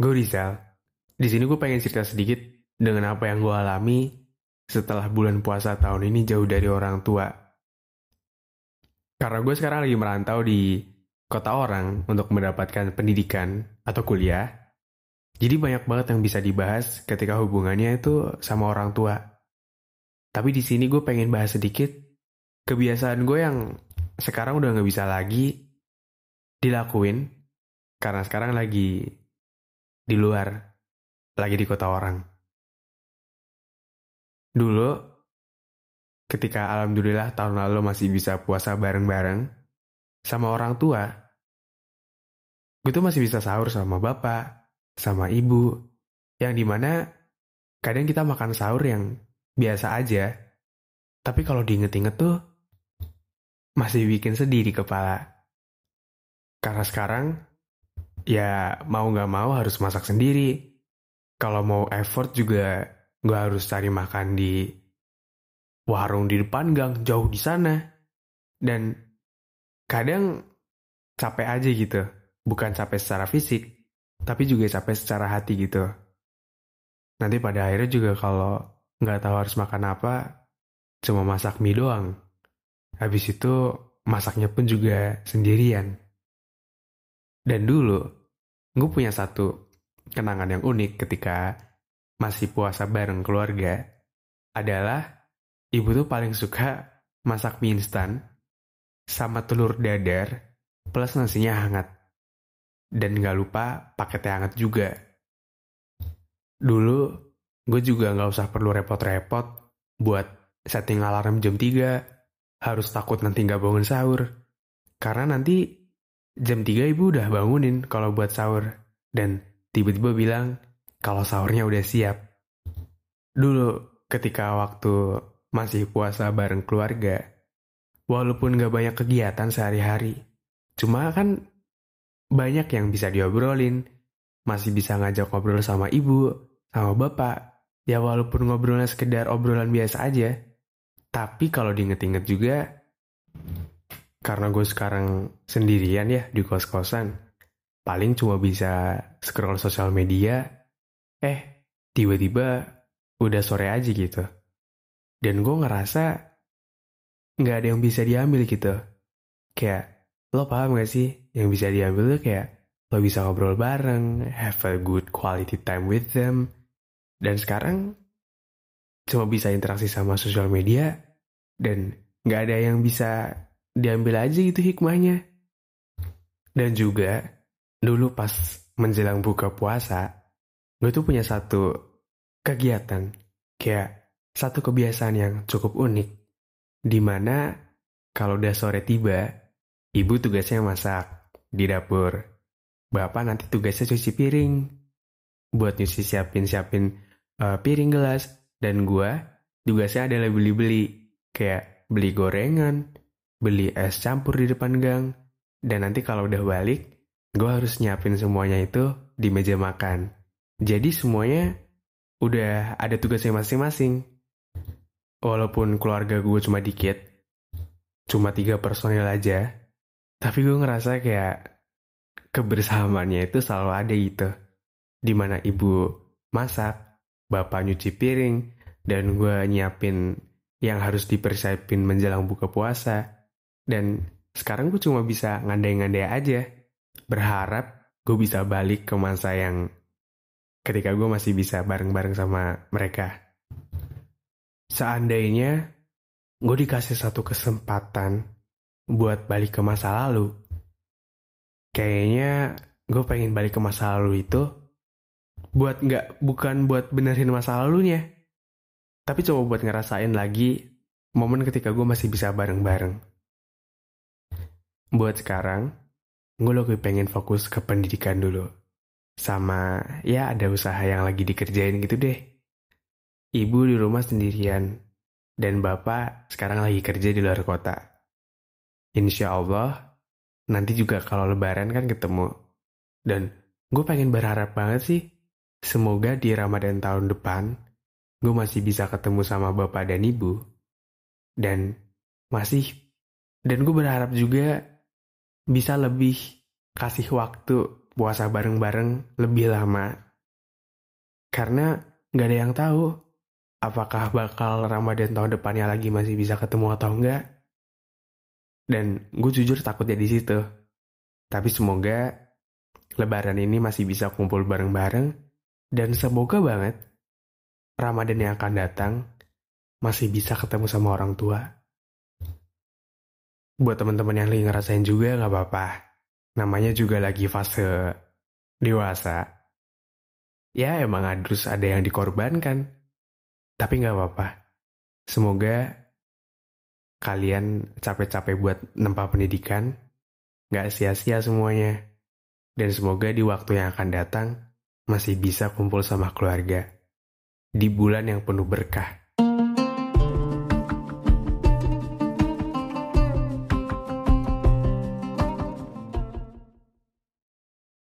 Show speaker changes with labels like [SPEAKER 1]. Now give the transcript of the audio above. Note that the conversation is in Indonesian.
[SPEAKER 1] Gue Rizal. Di sini gue pengen cerita sedikit dengan apa yang gue alami setelah bulan puasa tahun ini jauh dari orang tua. Karena gue sekarang lagi merantau di kota orang untuk mendapatkan pendidikan atau kuliah. Jadi banyak banget yang bisa dibahas ketika hubungannya itu sama orang tua. Tapi di sini gue pengen bahas sedikit kebiasaan gue yang sekarang udah nggak bisa lagi dilakuin karena sekarang lagi di luar, lagi di kota orang. Dulu, ketika alhamdulillah tahun lalu masih bisa puasa bareng-bareng sama orang tua, gue tuh masih bisa sahur sama bapak, sama ibu, yang di mana kadang kita makan sahur yang biasa aja, tapi kalau diinget-inget tuh masih bikin sedih di kepala. Karena sekarang ya mau nggak mau harus masak sendiri. Kalau mau effort juga gue harus cari makan di warung di depan gang jauh di sana. Dan kadang capek aja gitu. Bukan capek secara fisik, tapi juga capek secara hati gitu. Nanti pada akhirnya juga kalau nggak tahu harus makan apa, cuma masak mie doang. Habis itu masaknya pun juga sendirian. Dan dulu, gue punya satu kenangan yang unik ketika masih puasa bareng keluarga adalah ibu tuh paling suka masak mie instan sama telur dadar plus nasinya hangat. Dan gak lupa paketnya hangat juga. Dulu, gue juga gak usah perlu repot-repot buat setting alarm jam 3, harus takut nanti gak bangun sahur. Karena nanti Jam 3 ibu udah bangunin kalau buat sahur. Dan tiba-tiba bilang kalau sahurnya udah siap. Dulu ketika waktu masih puasa bareng keluarga, walaupun gak banyak kegiatan sehari-hari, cuma kan banyak yang bisa diobrolin, masih bisa ngajak ngobrol sama ibu, sama bapak, ya walaupun ngobrolnya sekedar obrolan biasa aja, tapi kalau diinget-inget juga, karena gue sekarang sendirian ya di kos-kosan, paling cuma bisa scroll sosial media, eh tiba-tiba udah sore aja gitu. Dan gue ngerasa nggak ada yang bisa diambil gitu. Kayak, lo paham gak sih? Yang bisa diambil tuh kayak, lo bisa ngobrol bareng, have a good quality time with them. Dan sekarang, cuma bisa interaksi sama sosial media, dan nggak ada yang bisa diambil aja gitu hikmahnya. Dan juga dulu pas menjelang buka puasa, gue tuh punya satu kegiatan, kayak satu kebiasaan yang cukup unik, di mana kalau udah sore tiba, ibu tugasnya masak di dapur, bapak nanti tugasnya cuci piring, buat nyuci siapin-siapin uh, piring gelas, dan gue tugasnya adalah beli-beli, kayak beli gorengan, beli es campur di depan gang, dan nanti kalau udah balik, gue harus nyiapin semuanya itu di meja makan. Jadi semuanya udah ada tugasnya masing-masing. Walaupun keluarga gue cuma dikit, cuma tiga personil aja, tapi gue ngerasa kayak kebersamaannya itu selalu ada gitu. Di mana ibu masak, bapak nyuci piring, dan gue nyiapin yang harus dipersiapin menjelang buka puasa. Dan sekarang gue cuma bisa ngandai-ngandai aja. Berharap gue bisa balik ke masa yang ketika gue masih bisa bareng-bareng sama mereka. Seandainya gue dikasih satu kesempatan buat balik ke masa lalu, kayaknya gue pengen balik ke masa lalu itu buat nggak bukan buat benerin masa lalunya, tapi coba buat ngerasain lagi momen ketika gue masih bisa bareng-bareng. Buat sekarang, gue lebih pengen fokus ke pendidikan dulu. Sama, ya ada usaha yang lagi dikerjain gitu deh. Ibu di rumah sendirian, dan bapak sekarang lagi kerja di luar kota. Insya Allah, nanti juga kalau lebaran kan ketemu. Dan gue pengen berharap banget sih, semoga di Ramadan tahun depan, gue masih bisa ketemu sama bapak dan ibu. Dan masih, dan gue berharap juga bisa lebih kasih waktu puasa bareng-bareng lebih lama. Karena nggak ada yang tahu apakah bakal Ramadan tahun depannya lagi masih bisa ketemu atau enggak. Dan gue jujur takutnya di situ. Tapi semoga Lebaran ini masih bisa kumpul bareng-bareng dan semoga banget Ramadan yang akan datang masih bisa ketemu sama orang tua. Buat teman-teman yang lagi ngerasain juga nggak apa-apa. Namanya juga lagi fase dewasa. Ya emang harus ada yang dikorbankan. Tapi nggak apa-apa. Semoga kalian capek-capek buat nempa pendidikan, nggak sia-sia semuanya. Dan semoga di waktu yang akan datang masih bisa kumpul sama keluarga. Di bulan yang penuh berkah.